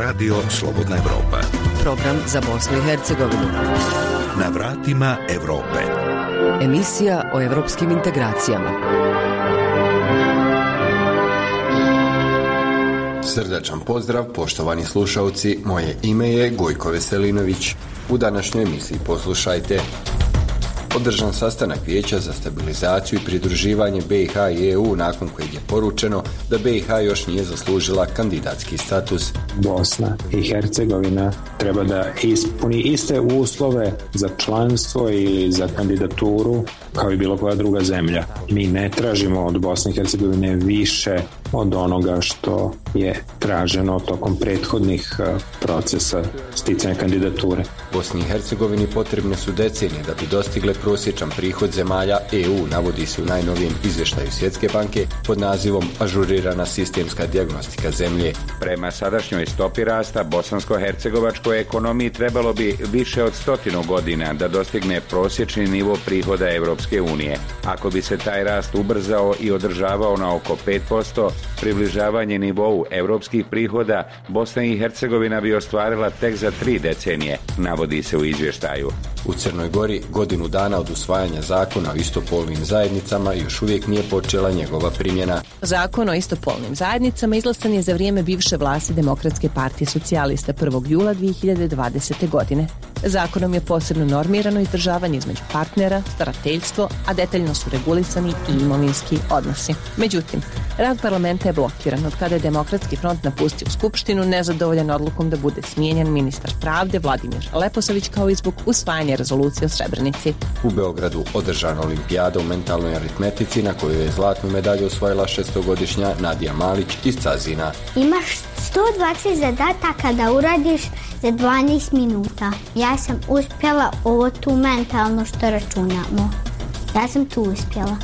Radio Slobodna Evropa. Program za Bosnu i Hercegovinu. Na vratima Evrope. Emisija o evropskim integracijama. Srdačan pozdrav, poštovani slušalci. Moje ime je Gojko Veselinović. U današnjoj emisiji poslušajte održan sastanak Vijeća za stabilizaciju i pridruživanje BiH i EU nakon kojeg je poručeno da BiH još nije zaslužila kandidatski status. Bosna i Hercegovina treba da ispuni iste uslove za članstvo ili za kandidaturu kao i bilo koja druga zemlja. Mi ne tražimo od Bosne i Hercegovine više od onoga što je traženo tokom prethodnih e, procesa sticanja kandidature. Bosni i Hercegovini potrebne su decenije da bi dostigle prosječan prihod zemalja EU, navodi se u najnovijem izvještaju Svjetske banke pod nazivom Ažurirana sistemska dijagnostika zemlje. Prema sadašnjoj stopi rasta bosansko-hercegovačkoj ekonomiji trebalo bi više od stotinu godina da dostigne prosječni nivo prihoda Europske unije. Ako bi se taj rast ubrzao i održavao na oko 5%, približavanje nivou europskih prihoda Bosna i Hercegovina bi ostvarila tek za tri decenije, navodi se u izvještaju. U Crnoj Gori godinu dana od usvajanja zakona o istopolnim zajednicama još uvijek nije počela njegova primjena. Zakon o istopolnim zajednicama izglasan je za vrijeme bivše vlasti Demokratske partije socijalista 1. jula 2020. godine. Zakonom je posebno normirano izdržavanje između partnera, starateljstvo, a detaljno su regulisani i imovinski odnosi. Međutim, rad parlamenta je blokiran od kada je Demokratski front napustio Skupštinu nezadovoljan odlukom da bude smijenjen ministar pravde Vladimir Leposavić kao i zbog usvajanja rezolucije o Srebrenici. U Beogradu održana olimpijada u mentalnoj aritmetici na kojoj je zlatnu medalju osvojila šestogodišnja Nadija Malić iz Cazina. Imaš 120 zadataka da uradiš za 12 minuta. Ja sam uspjela ovo tu mentalno što računamo. Ja sam tu uspjela.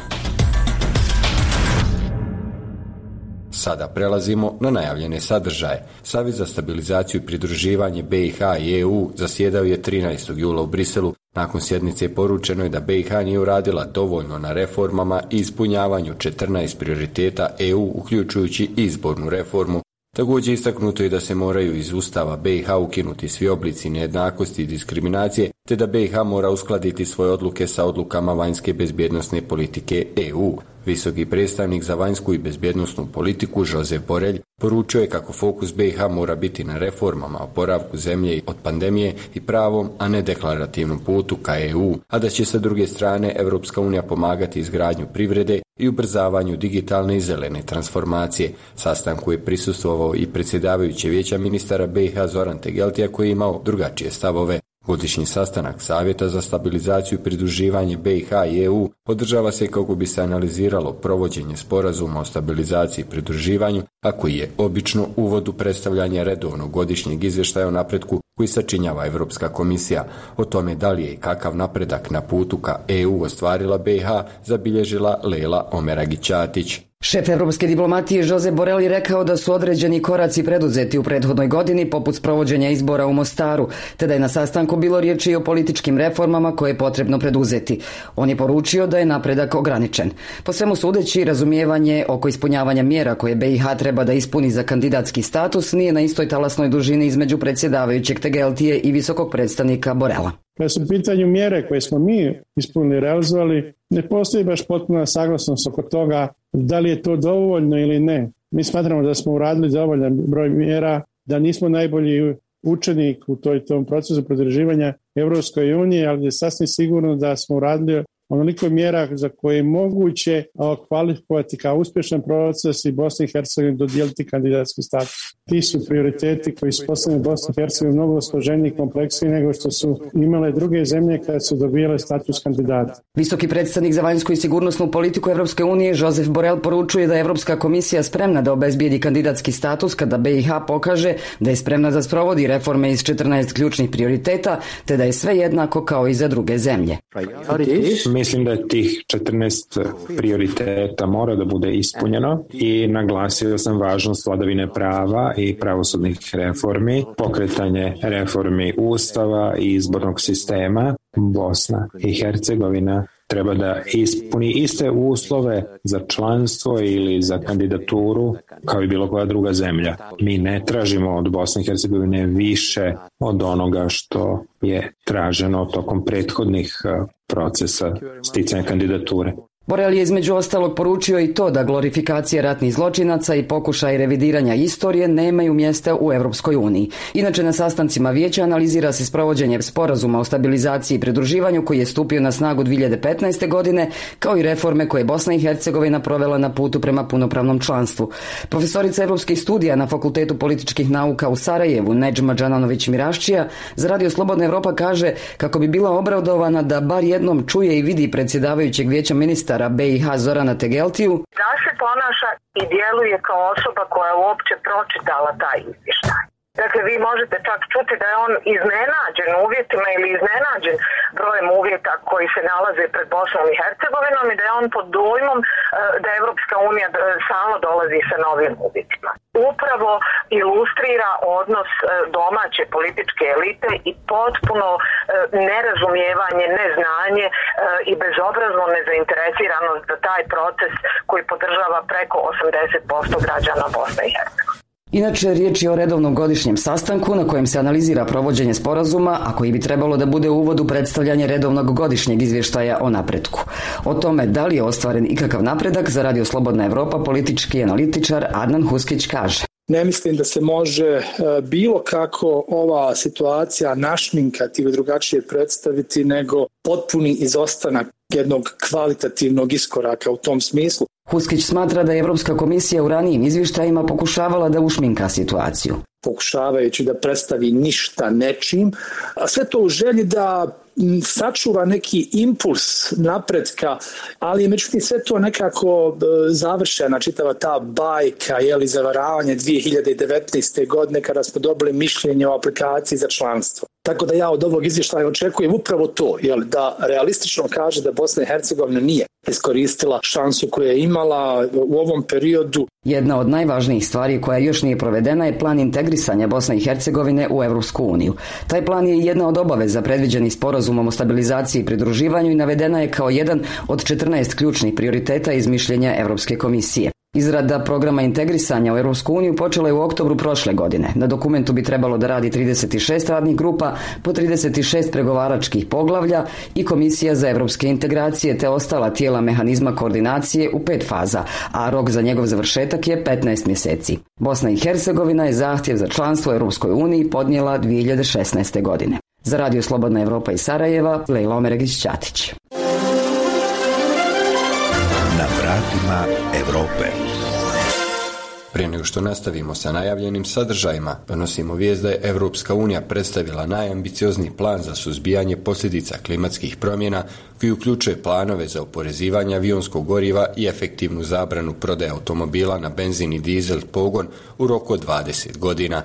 Sada prelazimo na najavljene sadržaje. Savjet za stabilizaciju i pridruživanje BiH i EU zasjedao je 13. jula u Briselu. Nakon sjednice poručeno je da BiH nije uradila dovoljno na reformama i ispunjavanju 14 prioriteta EU uključujući izbornu reformu. Također istaknuto je da se moraju iz Ustava BiH ukinuti svi oblici nejednakosti i diskriminacije, te da BiH mora uskladiti svoje odluke sa odlukama vanjske bezbjednostne politike EU. Visoki predstavnik za vanjsku i bezbjednostnu politiku Josep Borelj poručio je kako fokus BiH mora biti na reformama, oporavku zemlje od pandemije i pravom, a ne deklarativnom putu ka EU, a da će sa druge strane Europska unija pomagati izgradnju privrede i ubrzavanju digitalne i zelene transformacije. Sastanku je prisustvovao i predsjedavajući vijeća ministara BiH Zoran Tegeltija koji je imao drugačije stavove. Godišnji sastanak Savjeta za stabilizaciju i pridruživanje BiH i EU održava se kako bi se analiziralo provođenje sporazuma o stabilizaciji i pridruživanju, a koji je obično uvodu predstavljanja redovnog godišnjeg izvještaja o napretku koji sačinjava Europska komisija. O tome da li je i kakav napredak na putu ka EU ostvarila BiH zabilježila Lela Omeragićatić. Šef evropske diplomatije Jose Borelli rekao da su određeni koraci preduzeti u prethodnoj godini poput sprovođenja izbora u Mostaru, te da je na sastanku bilo riječi o političkim reformama koje je potrebno preduzeti. On je poručio da je napredak ograničen. Po svemu sudeći, razumijevanje oko ispunjavanja mjera koje BiH treba da ispuni za kandidatski status nije na istoj talasnoj dužini između predsjedavajućeg Tegeltije i visokog predstavnika Borela. Kad su u pitanju mjere koje smo mi ispunili, realizovali, ne postoji baš potpuna saglasnost oko toga da li je to dovoljno ili ne. Mi smatramo da smo uradili dovoljan broj mjera, da nismo najbolji učenik u toj, tom procesu pridruživanja Europskoj uniji, ali je sasvim sigurno da smo uradili onoliko mjera za koje je moguće kvalifikovati kao uspješan proces i Bosni i Hercegovini dodijeliti kandidatski status. Ti su prioriteti koji su postavljeni Bosni i Hercegovini mnogo složeniji i kompleksniji nego što su imale druge zemlje kada su dobijale status kandidata. Visoki predstavnik za vanjsku i sigurnosnu politiku Europske unije Josef Borel poručuje da je Europska komisija spremna da obezbijedi kandidatski status kada BiH pokaže da je spremna da sprovodi reforme iz 14 ključnih prioriteta te da je sve jednako kao i za druge zemlje. Mislim da je tih 14 prioriteta mora da bude ispunjeno i naglasio sam važnost vladavine prava i pravosudnih reformi, pokretanje reformi ustava i izbornog sistema. Bosna i Hercegovina treba da ispuni iste uslove za članstvo ili za kandidaturu kao i bilo koja druga zemlja. Mi ne tražimo od Bosne i Hercegovine više od onoga što je traženo tokom prethodnih eh, procesa sticanja kandidature. Borel je između ostalog poručio i to da glorifikacije ratnih zločinaca i pokušaj revidiranja istorije nemaju mjesta u Europskoj uniji. Inače na sastancima vijeća analizira se sprovođenje sporazuma o stabilizaciji i pridruživanju koji je stupio na snagu 2015. godine, kao i reforme koje je Bosna i Hercegovina provela na putu prema punopravnom članstvu. Profesorica europskih studija na Fakultetu političkih nauka u Sarajevu, Neđma Đananović Miraščija, za Radio Slobodna Europa kaže kako bi bila obradovana da bar jednom čuje i vidi predsjedavajućeg vijeća ministra ministara BiH Zorana Tegeltiju. Da se ponaša i djeluje kao osoba koja je uopće pročitala taj izvještaj. Dakle, vi možete čak čuti da je on iznenađen uvjetima ili iznenađen brojem uvjeta koji se nalaze pred Bosnom i Hercegovinom i da je on pod dojmom e, da Evropska unija samo dolazi sa novim uvjetima. Upravo ilustrira odnos e, domaće političke elite i potpuno e, nerazumijevanje, neznanje i bezobrazno nezainteresiranost za taj proces koji podržava preko 80% građana Bosne i Hercegovine. Inače, riječ je o redovnom godišnjem sastanku na kojem se analizira provođenje sporazuma, a koji bi trebalo da bude uvod u predstavljanje redovnog godišnjeg izvještaja o napretku. O tome da li je ostvaren ikakav napredak za Radio Slobodna Evropa politički analitičar Adnan Huskić kaže. Ne mislim da se može e, bilo kako ova situacija našminkati ili drugačije predstaviti nego potpuni izostanak jednog kvalitativnog iskoraka u tom smislu. Huskić smatra da je Evropska komisija u ranijim izvještajima pokušavala da ušminka situaciju. Pokušavajući da predstavi ništa nečim, a sve to u želji da sačuva neki impuls napretka, ali je međutim sve to nekako e, završena čitava ta bajka jeli, zavaravanje 2019. godine kada smo dobili mišljenje o aplikaciji za članstvo. Tako da ja od ovog izvještaja očekujem upravo to, jel, da realistično kaže da Bosna i Hercegovina nije iskoristila šansu koju je imala u ovom periodu. Jedna od najvažnijih stvari koja još nije provedena je plan integrisanja Bosne i Hercegovine u Europsku uniju. Taj plan je jedna od obaveza predviđenih sporazumom o stabilizaciji i pridruživanju i navedena je kao jedan od 14 ključnih prioriteta iz mišljenja Europske komisije. Izrada programa integrisanja u Europsku uniju počela je u oktobru prošle godine. Na dokumentu bi trebalo da radi 36 radnih grupa po 36 pregovaračkih poglavlja i Komisija za europske integracije te ostala tijela mehanizma koordinacije u pet faza, a rok za njegov završetak je 15 mjeseci. Bosna i Hercegovina je zahtjev za članstvo u Europskoj uniji podnijela 2016. godine. Za Radio Slobodna Evropa i Sarajeva, Lejla Omeregić-Ćatić. Na vratima Evrope. Prije nego što nastavimo sa najavljenim sadržajima, donosimo vijest da je Europska unija predstavila najambiciozniji plan za suzbijanje posljedica klimatskih promjena koji uključuje planove za oporezivanje avionskog goriva i efektivnu zabranu prodaje automobila na benzin i dizel pogon u roku od 20 godina.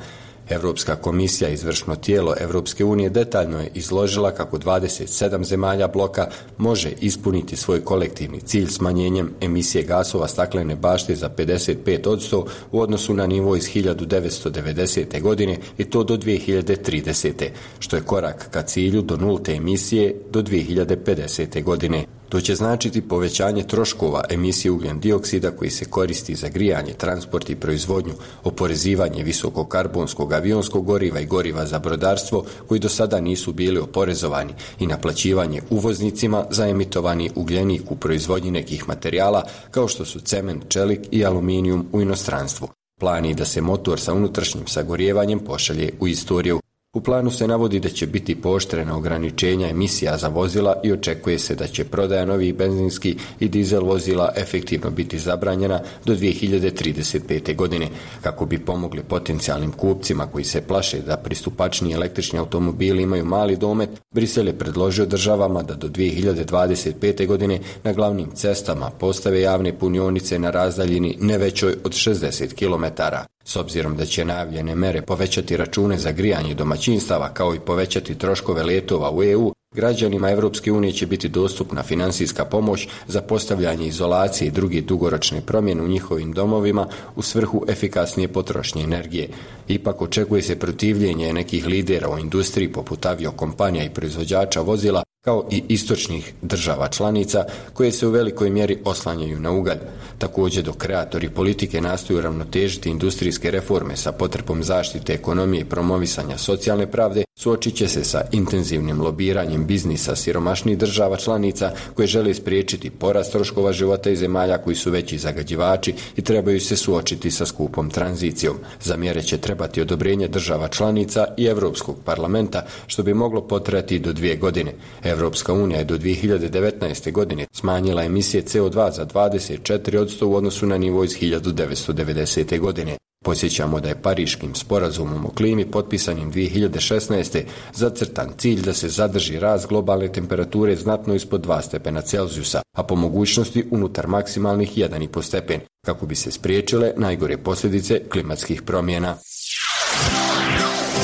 Europska komisija, izvršno tijelo Europske unije, detaljno je izložila kako 27 zemalja bloka može ispuniti svoj kolektivni cilj smanjenjem emisije gasova staklene bašte za 55% u odnosu na nivo iz 1990. godine i to do 2030. što je korak ka cilju do nulte emisije do 2050. godine. To će značiti povećanje troškova emisije ugljen dioksida koji se koristi za grijanje, transport i proizvodnju, oporezivanje visokokarbonskog avionskog goriva i goriva za brodarstvo koji do sada nisu bili oporezovani i naplaćivanje uvoznicima za emitovani ugljenik u proizvodnji nekih materijala kao što su cement, čelik i aluminijum u inostranstvu. Plan je da se motor sa unutrašnjim sagorjevanjem pošalje u istoriju u planu se navodi da će biti pooštrena ograničenja emisija za vozila i očekuje se da će prodaja novih benzinskih i dizel vozila efektivno biti zabranjena do 2035. godine. Kako bi pomogli potencijalnim kupcima koji se plaše da pristupačni električni automobili imaju mali domet, Brisel je predložio državama da do 2025. godine na glavnim cestama postave javne punionice na razdaljini ne većoj od 60 km. S obzirom da će najavljene mere povećati račune za grijanje domaćinstava kao i povećati troškove letova u EU, građanima Europske unije će biti dostupna financijska pomoć za postavljanje izolacije i druge dugoročne promjene u njihovim domovima u svrhu efikasnije potrošnje energije. Ipak očekuje se protivljenje nekih lidera u industriji poput aviokompanija i proizvođača vozila kao i istočnih država članica koje se u velikoj mjeri oslanjaju na ugalj. Također dok kreatori politike nastoju ravnotežiti industrijske reforme sa potrebom zaštite ekonomije i promovisanja socijalne pravde, suočit će se sa intenzivnim lobiranjem biznisa siromašnih država članica koje žele spriječiti porast troškova života i zemalja koji su veći zagađivači i trebaju se suočiti sa skupom tranzicijom. Za mjere će trebati odobrenje država članica i Europskog parlamenta, što bi moglo potrajati do dvije godine. Europska unija je do 2019. godine smanjila emisije CO2 za 24% u odnosu na nivo iz 1990. godine. Posjećamo da je Pariškim sporazumom o klimi potpisanim 2016. zacrtan cilj da se zadrži rast globalne temperature znatno ispod 2 stepena Celzijusa, a po mogućnosti unutar maksimalnih 1,5 stepen, kako bi se spriječile najgore posljedice klimatskih promjena.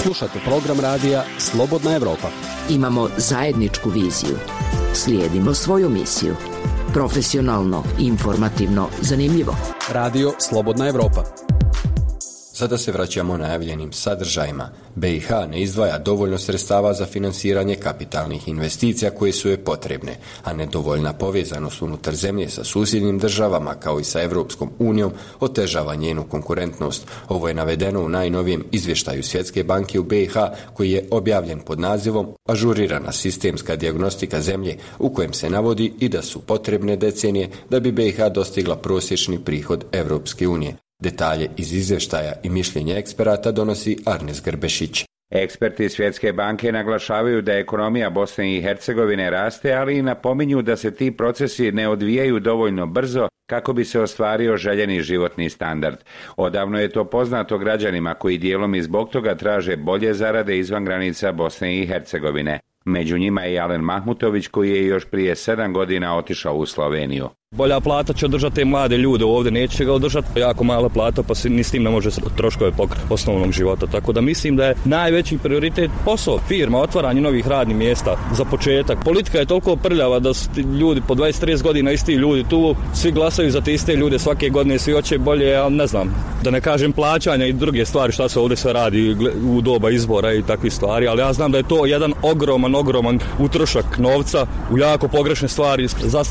Slušate program radija Slobodna Evropa. Imamo zajedničku viziju. Slijedimo svoju misiju. Profesionalno, informativno, zanimljivo. Radio Slobodna Evropa. Sada se vraćamo najavljenim sadržajima. BiH ne izdvaja dovoljno sredstava za financiranje kapitalnih investicija koje su je potrebne, a nedovoljna povezanost unutar zemlje sa susjednim državama kao i sa Europskom unijom otežava njenu konkurentnost. Ovo je navedeno u najnovijem izvještaju Svjetske banke u BiH koji je objavljen pod nazivom Ažurirana sistemska dijagnostika zemlje u kojem se navodi i da su potrebne decenije da bi BiH dostigla prosječni prihod Europske unije. Detalje iz izvještaja i mišljenja eksperata donosi Arnes Grbešić. Eksperti Svjetske banke naglašavaju da ekonomija Bosne i Hercegovine raste, ali i napominju da se ti procesi ne odvijaju dovoljno brzo kako bi se ostvario željeni životni standard. Odavno je to poznato građanima koji dijelom i zbog toga traže bolje zarade izvan granica Bosne i Hercegovine. Među njima je Alen Mahmutović koji je još prije sedam godina otišao u Sloveniju. Bolja plata će održati te mlade ljude ovdje, neće ga održati jako mala plata pa se ni s tim ne može troškove pokriti osnovnog života. Tako da mislim da je najveći prioritet posao, firma, otvaranje novih radnih mjesta za početak. Politika je toliko prljava da su ljudi po 20-30 godina isti ljudi tu, svi glasaju za te iste ljude svake godine, svi hoće bolje, ali ne znam, da ne kažem plaćanja i druge stvari šta se ovdje sve radi u doba izbora i takvih stvari, ali ja znam da je to jedan ogroman, ogroman utrošak novca u jako pogrešne stvari.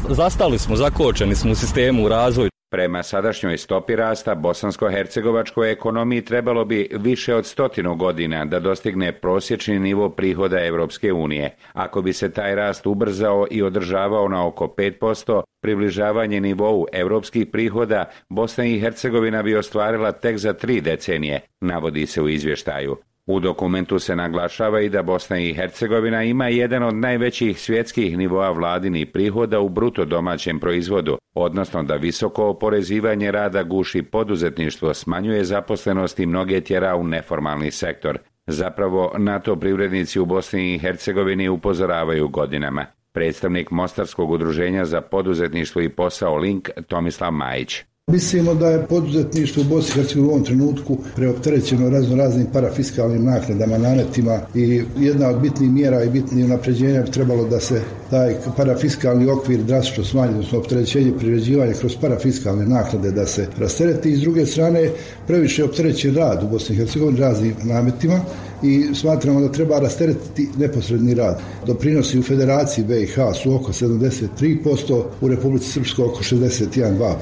Zastali smo, zako zakočeni smo u sistemu u razvoju. Prema sadašnjoj stopi rasta bosansko-hercegovačkoj ekonomiji trebalo bi više od stotinu godina da dostigne prosječni nivo prihoda Europske unije. Ako bi se taj rast ubrzao i održavao na oko 5%, približavanje nivou europskih prihoda Bosna i Hercegovina bi ostvarila tek za tri decenije, navodi se u izvještaju. U dokumentu se naglašava i da Bosna i Hercegovina ima jedan od najvećih svjetskih nivoa vladinih prihoda u bruto domaćem proizvodu, odnosno da visoko oporezivanje rada guši poduzetništvo, smanjuje zaposlenost i mnoge tjera u neformalni sektor. Zapravo, NATO privrednici u Bosni i Hercegovini upozoravaju godinama. Predstavnik Mostarskog udruženja za poduzetništvo i posao Link Tomislav Majić. Mislimo da je poduzetništvo u Bosni u ovom trenutku preopterećeno razno raznim parafiskalnim naknadama, nanetima i jedna od bitnih mjera i bitnih unapređenja bi trebalo da se taj parafiskalni okvir drastično smanji, odnosno opterećenje priređivanja kroz parafiskalne naknade da se rastereti i s druge strane previše opterećen rad u Bosni raznim nametima i smatramo da treba rasteretiti neposredni rad. Doprinosi u Federaciji BiH su oko 73%, u Republici Srpskoj oko 61,2%.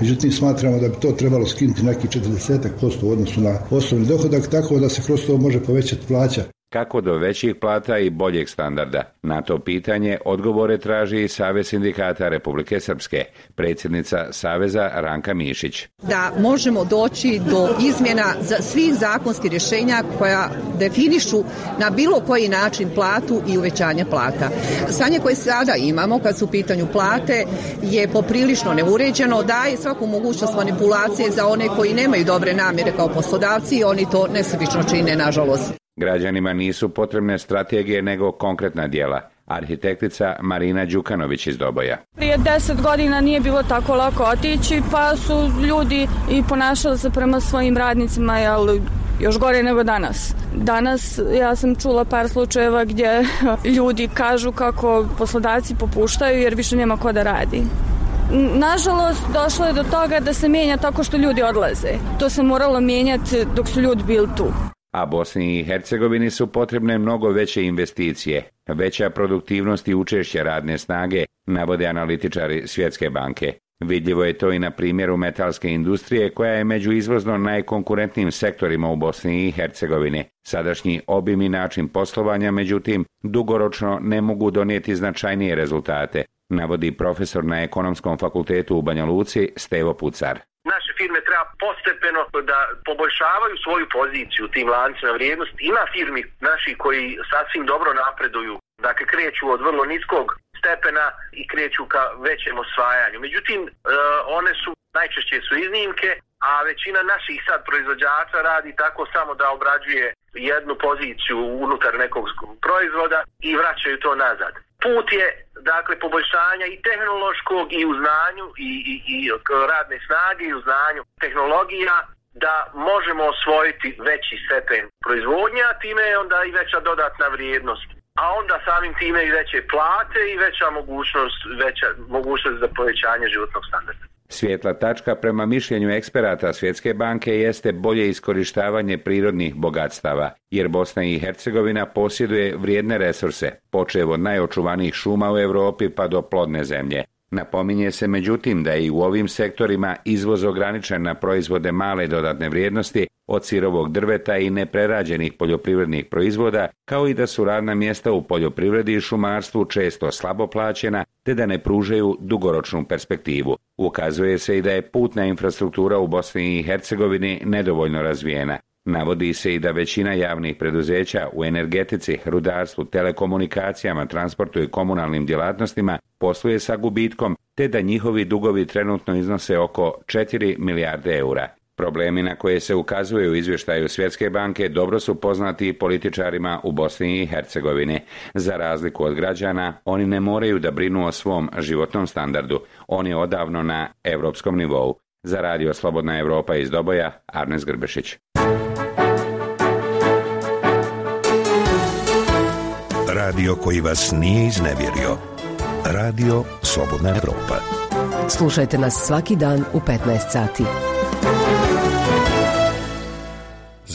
Međutim, smatramo da bi to trebalo skinuti neki 40% u odnosu na osnovni dohodak, tako da se kroz to može povećati plaća kako do većih plata i boljeg standarda. Na to pitanje odgovore traži i Savez sindikata Republike Srpske, predsjednica Saveza Ranka Mišić. Da možemo doći do izmjena za svih zakonskih rješenja koja definišu na bilo koji način platu i uvećanje plata. Stanje koje sada imamo kad su u pitanju plate je poprilično neuređeno, daje svaku mogućnost manipulacije za one koji nemaju dobre namjere kao poslodavci i oni to nesebično čine, nažalost. Građanima nisu potrebne strategije nego konkretna djela. Arhitektica Marina Đukanović iz Doboja. Prije deset godina nije bilo tako lako otići, pa su ljudi i ponašali se prema svojim radnicima, jel, još gore nego danas. Danas ja sam čula par slučajeva gdje ljudi kažu kako poslodavci popuštaju jer više nema ko da radi. Nažalost, došlo je do toga da se mijenja tako što ljudi odlaze. To se moralo mijenjati dok su ljudi bili tu. A Bosni i Hercegovini su potrebne mnogo veće investicije, veća produktivnost i učešće radne snage, navode analitičari Svjetske banke. Vidljivo je to i na primjeru metalske industrije koja je među izvozno najkonkurentnijim sektorima u Bosni i Hercegovini. Sadašnji obim i način poslovanja, međutim, dugoročno ne mogu donijeti značajnije rezultate, navodi profesor na Ekonomskom fakultetu u Banja Luci Stevo Pucar postepeno da poboljšavaju svoju poziciju u tim lancima vrijednosti. Ima firmi naši koji sasvim dobro napreduju, dakle kreću od vrlo niskog stepena i kreću ka većem osvajanju. Međutim, e, one su najčešće su iznimke, a većina naših sad proizvođača radi tako samo da obrađuje jednu poziciju unutar nekog proizvoda i vraćaju to nazad. Put je dakle poboljšanja i tehnološkog i u znanju i, i, i radne snage i u znanju tehnologija da možemo osvojiti veći stepen proizvodnja, a time je onda i veća dodatna vrijednost a onda samim time i veće plate i veća mogućnost, veća mogućnost za povećanje životnog standarda. Svijetla tačka prema mišljenju eksperata Svjetske banke jeste bolje iskorištavanje prirodnih bogatstava, jer Bosna i Hercegovina posjeduje vrijedne resurse, počev od najočuvanijih šuma u Europi pa do plodne zemlje. Napominje se međutim da je i u ovim sektorima izvoz ograničen na proizvode male dodatne vrijednosti od sirovog drveta i neprerađenih poljoprivrednih proizvoda, kao i da su radna mjesta u poljoprivredi i šumarstvu često slabo plaćena, te da ne pružaju dugoročnu perspektivu. Ukazuje se i da je putna infrastruktura u Bosni i Hercegovini nedovoljno razvijena. Navodi se i da većina javnih preduzeća u energetici, rudarstvu, telekomunikacijama, transportu i komunalnim djelatnostima posluje sa gubitkom, te da njihovi dugovi trenutno iznose oko 4 milijarde eura. Problemi na koje se ukazuje u izvještaju Svjetske banke dobro su poznati političarima u Bosni i Hercegovini. Za razliku od građana, oni ne moraju da brinu o svom životnom standardu. On je odavno na europskom nivou. Za radio Slobodna Europa iz Doboja, Arnes Grbešić. Radio koji vas nije iznevjerio. Radio Slobodna Europa. Slušajte nas svaki dan u 15 sati.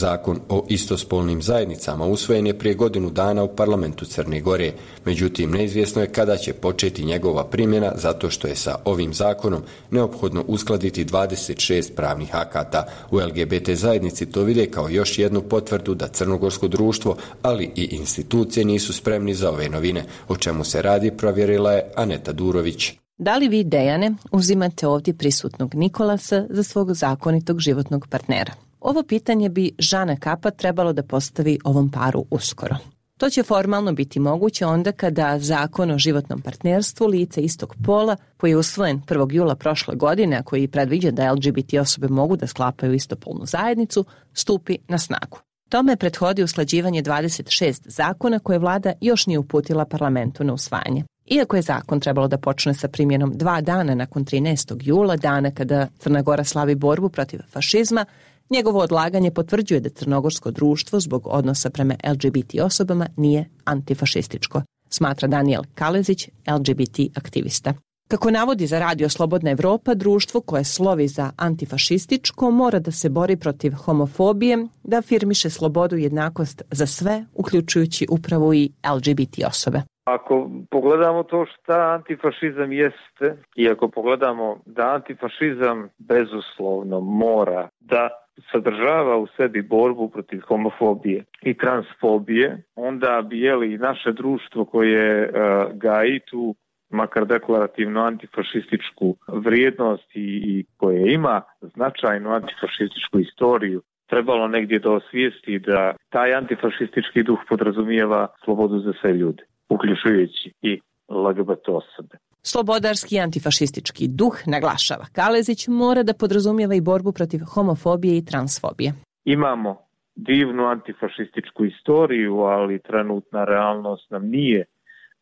Zakon o istospolnim zajednicama usvojen je prije godinu dana u parlamentu Crne Gore, međutim neizvjesno je kada će početi njegova primjena zato što je sa ovim zakonom neophodno uskladiti 26 pravnih akata. U LGBT zajednici to vide kao još jednu potvrdu da crnogorsko društvo, ali i institucije nisu spremni za ove novine, o čemu se radi provjerila je Aneta Durović. Da li vi, Dejane, uzimate ovdje prisutnog Nikolasa za svog zakonitog životnog partnera? Ovo pitanje bi Žana Kapa trebalo da postavi ovom paru uskoro. To će formalno biti moguće onda kada zakon o životnom partnerstvu lice istog pola, koji je usvojen 1. jula prošle godine, a koji predviđa da LGBT osobe mogu da sklapaju istopolnu zajednicu, stupi na snagu. Tome prethodi usklađivanje 26 zakona koje vlada još nije uputila parlamentu na usvajanje. Iako je zakon trebalo da počne sa primjenom dva dana nakon 13. jula, dana kada Crna Gora slavi borbu protiv fašizma, Njegovo odlaganje potvrđuje da crnogorsko društvo zbog odnosa prema LGBT osobama nije antifašističko, smatra Daniel Kalezić, LGBT aktivista. Kako navodi za Radio Slobodna Evropa, društvo koje slovi za antifašističko mora da se bori protiv homofobije, da afirmiše slobodu i jednakost za sve, uključujući upravo i LGBT osobe. Ako pogledamo to šta antifašizam jeste i ako pogledamo da antifašizam bezuslovno mora da sadržava u sebi borbu protiv homofobije i transfobije, onda bi jeli naše društvo koje uh, gaji tu makar deklarativno antifašističku vrijednost i, i koje ima značajnu antifašističku istoriju, trebalo negdje da osvijesti da taj antifašistički duh podrazumijeva slobodu za sve ljude, uključujući i LGBT osobe. Slobodarski antifašistički duh, naglašava Kalezić, mora da podrazumijeva i borbu protiv homofobije i transfobije. Imamo divnu antifašističku istoriju, ali trenutna realnost nam nije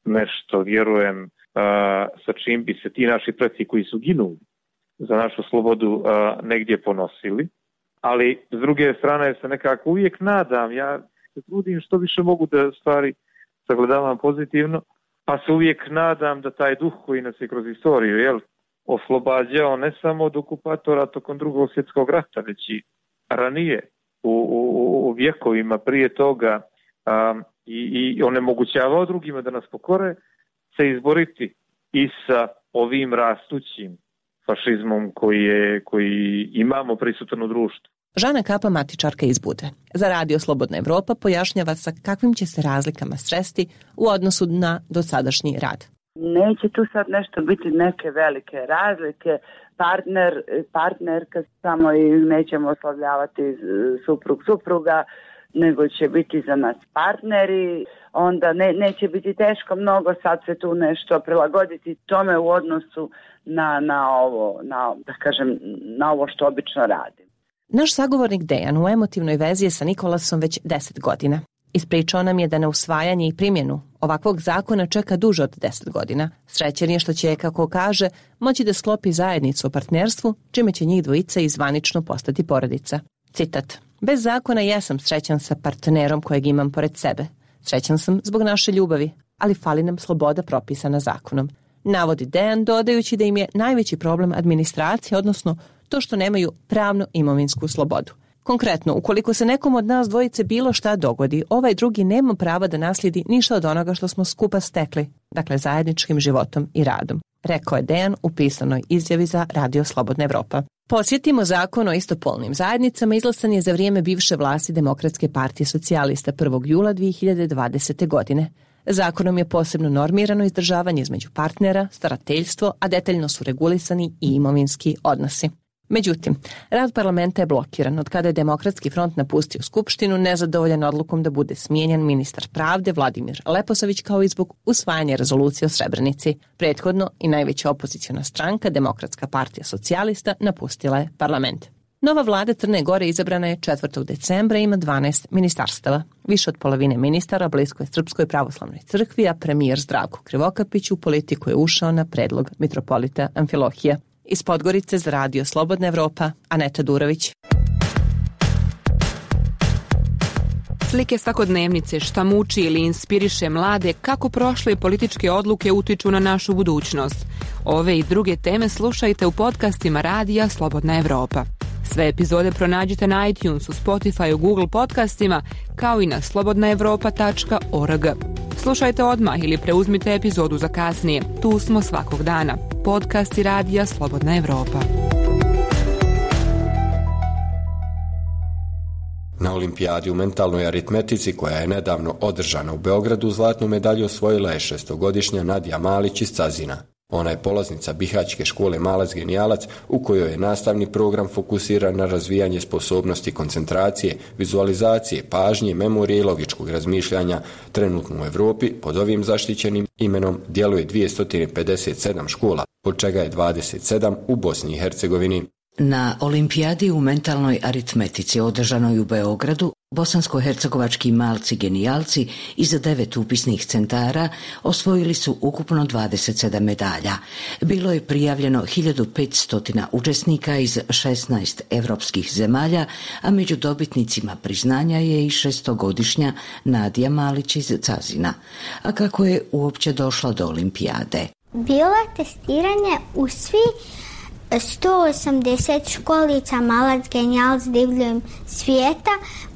nešto, vjerujem, sa čim bi se ti naši preci koji su ginuli za našu slobodu negdje ponosili. Ali s druge strane se nekako uvijek nadam, ja se trudim što više mogu da stvari sagledavam pozitivno, pa se uvijek nadam da taj duh koji nas je kroz istoriju jel, oslobađao ne samo od okupatora tokom drugog svjetskog rata, već i ranije u, u, u vjekovima prije toga a, i, i onemogućavao drugima da nas pokore, se izboriti i sa ovim rastućim fašizmom koji, je, koji imamo prisutan u društvu. Žana Kapa matičarka iz Bude. Za radio Slobodna Evropa pojašnjava sa kakvim će se razlikama sresti u odnosu na dosadašnji rad. Neće tu sad nešto biti neke velike razlike. Partner, partnerka samo i nećemo oslavljavati suprug supruga, nego će biti za nas partneri, onda ne, neće biti teško mnogo sad se tu nešto prilagoditi tome u odnosu na, na ovo, na, da kažem, na ovo što obično radim. Naš sagovornik Dejan u emotivnoj vezi je sa Nikolasom već 10 godina. Ispričao nam je da na usvajanje i primjenu ovakvog zakona čeka duže od 10 godina. Srećen je što će, kako kaže, moći da sklopi zajednicu o partnerstvu, čime će njih dvojica izvanično postati porodica. Citat. Bez zakona jesam srećan sa partnerom kojeg imam pored sebe. Srećan sam zbog naše ljubavi, ali fali nam sloboda propisana zakonom. Navodi Dejan dodajući da im je najveći problem administracija, odnosno to što nemaju pravno imovinsku slobodu. Konkretno, ukoliko se nekom od nas dvojice bilo šta dogodi, ovaj drugi nema prava da naslijedi ništa od onoga što smo skupa stekli, dakle zajedničkim životom i radom, rekao je Dejan u pisanoj izjavi za Radio Slobodna Evropa. Posjetimo zakon o istopolnim zajednicama izlasan je za vrijeme bivše vlasti Demokratske partije socijalista 1. jula 2020. godine. Zakonom je posebno normirano izdržavanje između partnera, starateljstvo, a detaljno su regulisani i imovinski odnosi. Međutim, rad parlamenta je blokiran od kada je Demokratski front napustio Skupštinu nezadovoljan odlukom da bude smijenjen ministar pravde Vladimir Leposavić kao i zbog usvajanja rezolucije o Srebrenici. Prethodno i najveća opozicijona stranka, Demokratska partija socijalista, napustila je parlament. Nova vlada Crne Gore izabrana je 4. decembra i ima 12 ministarstava. Više od polovine ministara blisko je Srpskoj pravoslavnoj crkvi, a premijer Zdravko Krivokapić u politiku je ušao na predlog mitropolita Amfilohija. Iz Podgorice za radio Slobodna Evropa, Aneta Durović. Slike svakodnevnice šta muči ili inspiriše mlade kako prošle političke odluke utiču na našu budućnost. Ove i druge teme slušajte u podcastima Radija Slobodna Evropa. Sve epizode pronađite na iTunesu, Spotify, Google podcastima, kao i na slobodnaevropa.org. Slušajte odmah ili preuzmite epizodu za kasnije. Tu smo svakog dana. Podcast i radija Slobodna Evropa. Na olimpijadi u mentalnoj aritmetici koja je nedavno održana u Beogradu zlatnu medalju osvojila je šestogodišnja Nadija Malić iz Cazina. Ona je polaznica Bihaćke škole Malac Genijalac u kojoj je nastavni program fokusiran na razvijanje sposobnosti koncentracije, vizualizacije, pažnje, memorije i logičkog razmišljanja. Trenutno u Europi pod ovim zaštićenim imenom djeluje 257 škola, od čega je 27 u Bosni i Hercegovini. Na olimpijadi u mentalnoj aritmetici održanoj u Beogradu Bosansko-hercegovački malci genijalci iz devet upisnih centara osvojili su ukupno 27 medalja. Bilo je prijavljeno 1500 učesnika iz 16 evropskih zemalja, a među dobitnicima priznanja je i šestogodišnja Nadija Malić iz Cazina. A kako je uopće došla do olimpijade? Bilo je testiranje u svi 180 školica malac genijal s divljom svijeta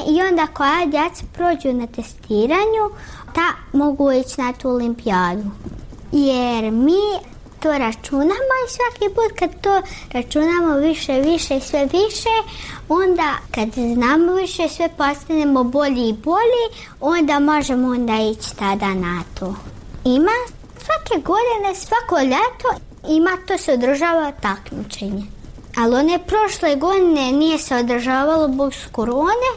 i onda koja djeca prođu na testiranju, ta mogu ići na tu olimpijadu. Jer mi to računamo i svaki put kad to računamo više, više i sve više, onda kad znamo više sve postanemo bolji i bolji, onda možemo onda ići tada na to. Ima svake godine, svako ljeto ima to se održava takmičenje. Ali one prošle godine nije se održavalo zbog korone,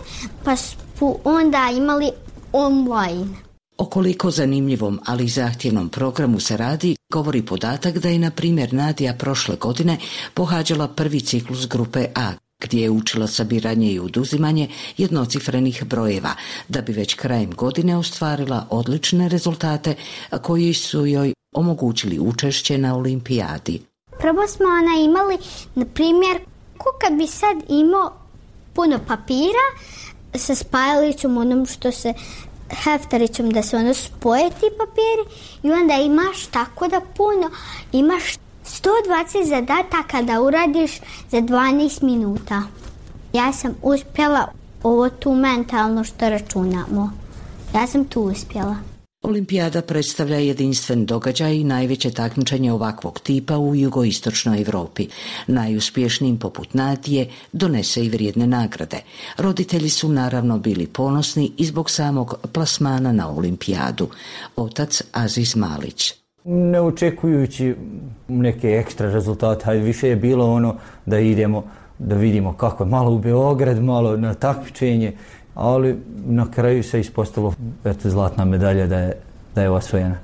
pa su onda imali online. O koliko zanimljivom, ali zahtjevnom programu se radi, govori podatak da je, na primjer, Nadija prošle godine pohađala prvi ciklus grupe A, gdje je učila sabiranje i oduzimanje jednocifrenih brojeva, da bi već krajem godine ostvarila odlične rezultate koji su joj omogućili učešće na olimpijadi. Prvo smo ona imali, na primjer, ko kad bi sad imao puno papira sa spajalicom, onom što se heftaricom da se ono spoje ti papiri i onda imaš tako da puno, imaš 120 zadataka da uradiš za 12 minuta. Ja sam uspjela ovo tu mentalno što računamo. Ja sam tu uspjela. Olimpijada predstavlja jedinstven događaj i najveće takmičenje ovakvog tipa u jugoistočnoj Europi. Najuspješnijim poput Nadije donese i vrijedne nagrade. Roditelji su naravno bili ponosni i zbog samog plasmana na Olimpijadu. Otac Aziz Malić. Ne očekujući neke ekstra rezultate, ali više je bilo ono da idemo da vidimo kako je malo u Beograd, malo na takmičenje ali na kraju se ispostavilo eto, zlatna medalja da je, da je osvojena.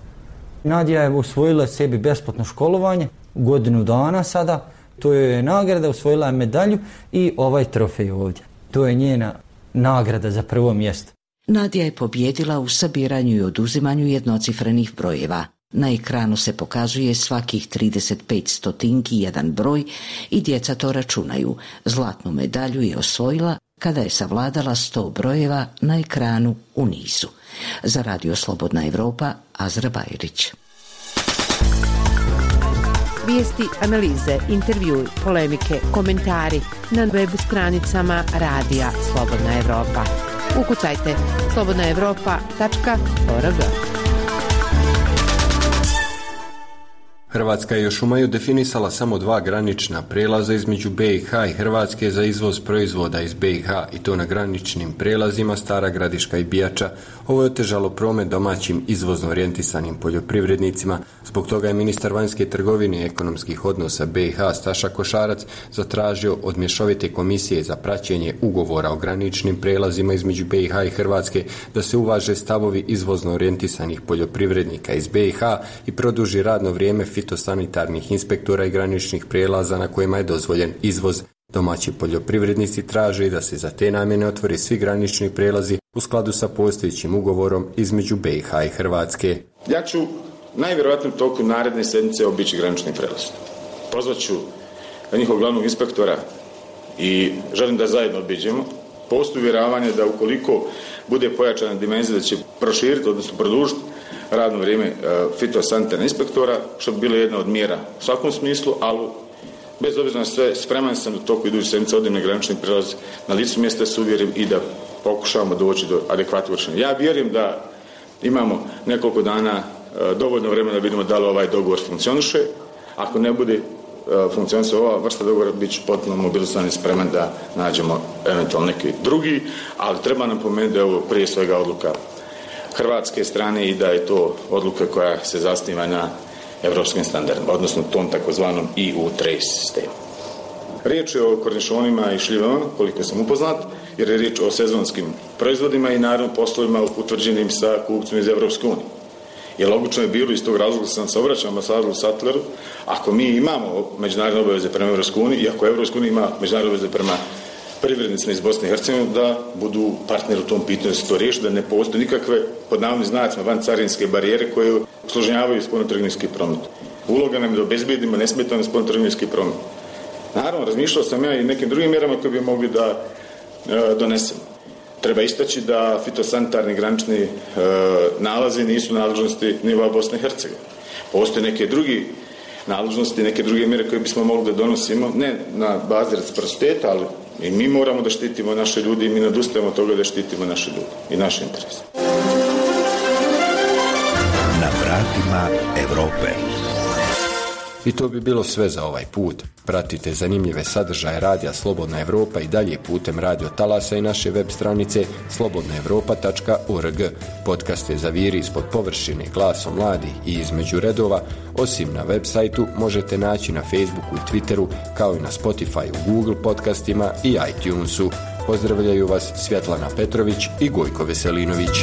Nadija je osvojila sebi besplatno školovanje, godinu dana sada, to je nagrada, osvojila je medalju i ovaj trofej ovdje. To je njena nagrada za prvo mjesto. Nadija je pobjedila u sabiranju i oduzimanju jednocifrenih brojeva. Na ekranu se pokazuje svakih 35 stotinki jedan broj i djeca to računaju. Zlatnu medalju je osvojila kada je savladala sto brojeva na ekranu u nizu. Za Radio Slobodna Evropa, Azra Bajrić. Vijesti, analize, intervju, polemike, komentari na web stranicama Radija Slobodna Evropa. Ukucajte slobodnaevropa.org. Hrvatska je još u maju definisala samo dva granična prelaza između BiH i Hrvatske za izvoz proizvoda iz BiH i to na graničnim prelazima Stara Gradiška i Bijača. Ovo je otežalo promet domaćim izvozno orijentisanim poljoprivrednicima. Zbog toga je ministar vanjske trgovine i ekonomskih odnosa BiH Staša Košarac zatražio od mješovite komisije za praćenje ugovora o graničnim prelazima između BiH i Hrvatske da se uvaže stavovi izvozno orijentisanih poljoprivrednika iz BiH i produži radno vrijeme fitosanitarnih inspektora i graničnih prijelaza na kojima je dozvoljen izvoz. Domaći poljoprivrednici traže da se za te namjene otvori svi granični prijelazi u skladu sa postojećim ugovorom između BiH i Hrvatske. Ja ću najvjerojatnije toku naredne sedmice obići granični prijelaz. Pozvat ću njihovog glavnog inspektora i želim da zajedno obiđemo. Postoji uvjeravanje da ukoliko bude pojačana dimenzija da će proširiti, odnosno produžiti radno vrijeme e, fitosanitarnog inspektora, što bi bila jedna od mjera u svakom smislu, ali bez obzira na sve, spreman sam u toku iduće sedmice odim na granični prelaz na licu mjesta se uvjerim i da pokušavamo doći do adekvatnog rješenja. Ja vjerujem da imamo nekoliko dana e, dovoljno vremena da vidimo da li ovaj dogovor funkcioniše. Ako ne bude e, funkcionisao ova vrsta dogovora, bit ću potpuno mobilizovan i spreman da nađemo eventualno neki drugi, ali treba nam pomenuti da je ovo prije svega odluka hrvatske strane i da je to odluka koja se zasniva na evropskim standardima, odnosno tom takozvanom EU trace sistemu. Riječ je o kornišonima i šljivama, koliko sam upoznat, jer je riječ o sezonskim proizvodima i naravno poslovima utvrđenim sa kupcima iz Evropske unije. Jer logično je bilo iz tog razloga sam se obraćao ambasadoru Sattleru, ako mi imamo međunarodne obaveze prema Evropskoj uniji i ako Evropska unija ima međunarodne obaveze prema privrednicima iz Bosne i Hercegovine da budu partneri u tom pitanju se to riješi, da ne postoje nikakve pod navodnim znacima van carinske barijere koje usloženjavaju spoljnotrgovinski promet. Uloga nam je da obezbedimo nesmetano spoljnotrgovinski promet. Naravno, razmišljao sam ja i nekim drugim mjerama koje bi mogli da e, donesemo. Treba istaći da fitosanitarni granični e, nalazi nisu nadležnosti nivoa Bosne i Hercegovine. Postoje neke drugi nadležnosti, neke druge mjere koje bismo mogli da donosimo, ne na bazi reciprociteta, ali i mi moramo da štitimo naše ljudi i mi nadustajemo toga da štitimo naše ljudi i naše interese. Na vratima Evrope. I to bi bilo sve za ovaj put. Pratite zanimljive sadržaje Radija Slobodna Evropa i dalje putem radio talasa i naše web stranice slobodnaevropa.org. Podcaste za viri ispod površine glasom mladi i između redova, osim na web sajtu možete naći na Facebooku i Twitteru, kao i na Spotify, Google podcastima i iTunesu. Pozdravljaju vas Svjetlana Petrović i Gojko Veselinović.